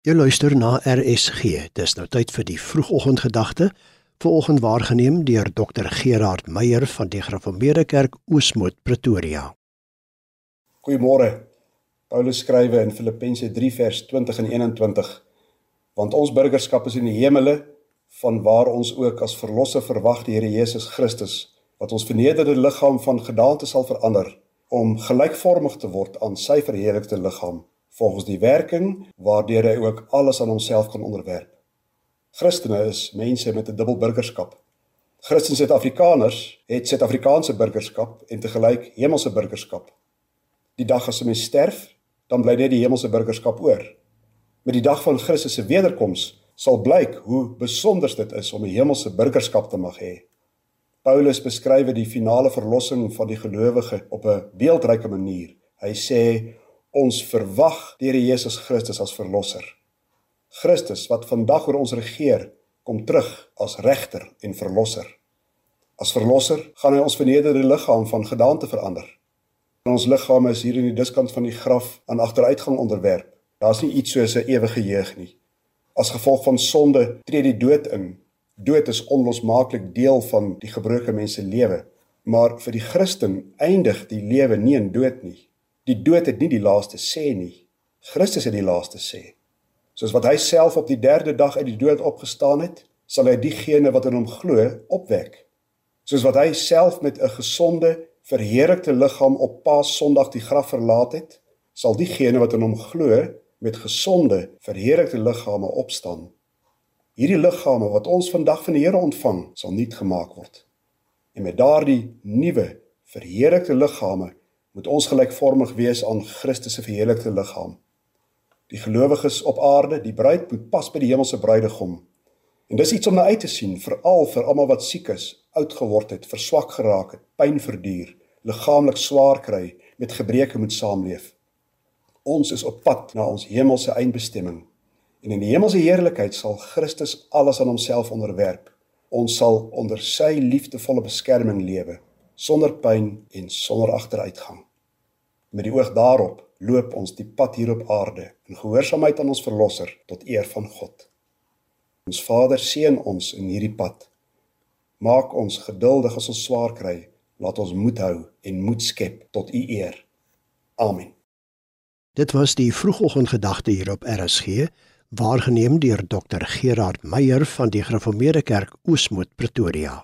Jy luister na RSG. Dis nou tyd vir die vroegoggendgedagte. Vanoggend waargeneem deur Dr Gerard Meyer van die Gereformeerde Kerk Oosmoed Pretoria. Goeiemôre. Paulus skrywe in Filippense 3 vers 20 en 21: Want ons burgerskap is in die hemele, vanwaar ons ook as verlosser verwag die Here Jesus Christus, wat ons vernederde liggaam van gedaante sal verander om gelykvormig te word aan sy verheerlikte liggaam volgens die werking waardeur hy ook alles aan homself kan onderwerp. Christene is mense met 'n dubbel burgerskap. Christen Suid-Afrikaners het Suid-Afrikaanse burgerskap en te gelyk hemelse burgerskap. Die dag as 'n mens sterf, dan bly net die hemelse burgerskap oor. Met die dag van Christus se wederkoms sal blyk hoe besonder dit is om 'n hemelse burgerskap te mag hê. Paulus beskryf die finale verlossing van die gelowige op 'n beeldryke manier. Hy sê ons verwag die Here Jesus Christus as verlosser. Christus wat vandag oor ons regeer, kom terug as regter en verlosser. As verlosser gaan hy ons vernederde liggaam van gedaante verander. Ons liggame is hier in die diskant van die graf aan agteruitgang onderwerp. Daar's nie iets soos 'n ewige jeug nie. As gevolg van sonde tree die dood in. Dood is onlosmaaklik deel van die gebroke mens se lewe, maar vir die Christen eindig die lewe nie in dood nie. Die dood het nie die laaste sê nie. Christus het die laaste sê. Soos wat hy self op die 3de dag uit die dood opgestaan het, sal hy diegene wat in hom glo opwek. Soos wat hy self met 'n gesonde, verheerlikte liggaam op Paas Sondag die graf verlaat het, sal diegene wat in hom glo met gesonde, verheerlikte liggame opstaan. Hierdie liggame wat ons vandag van die Here ontvang, sal nuut gemaak word. En met daardie nuwe, verheerlikte liggame moet ons gelykvormig wees aan Christus se verheerlikte liggaam. Die gelowiges op aarde, die bruid moet pas by die hemelse bruidegom. En dis iets om na uit te sien, veral vir almal wat siek is, oud geword het, verswak geraak het, pyn verduur, liggaamlik swaar kry, met gebreke moet saamleef. Ons is op pad na ons hemelse eindbestemming. En in die hemelse heerlikheid sal Christus alles aan homself onderwerp. Ons sal onder sy liefdevolle beskerming lewe sonder pyn en sonder agteruitgang. Met die oog daarop loop ons die pad hier op aarde in gehoorsaamheid aan ons verlosser tot eer van God. Ons Vader seën ons in hierdie pad. Maak ons geduldig as ons swaar kry. Laat ons moed hou en moed skep tot U eer. Amen. Dit was die vroegoggendgedagte hier op RSG, waargeneem deur Dr Gerard Meyer van die Gereformeerde Kerk Oosmoed Pretoria.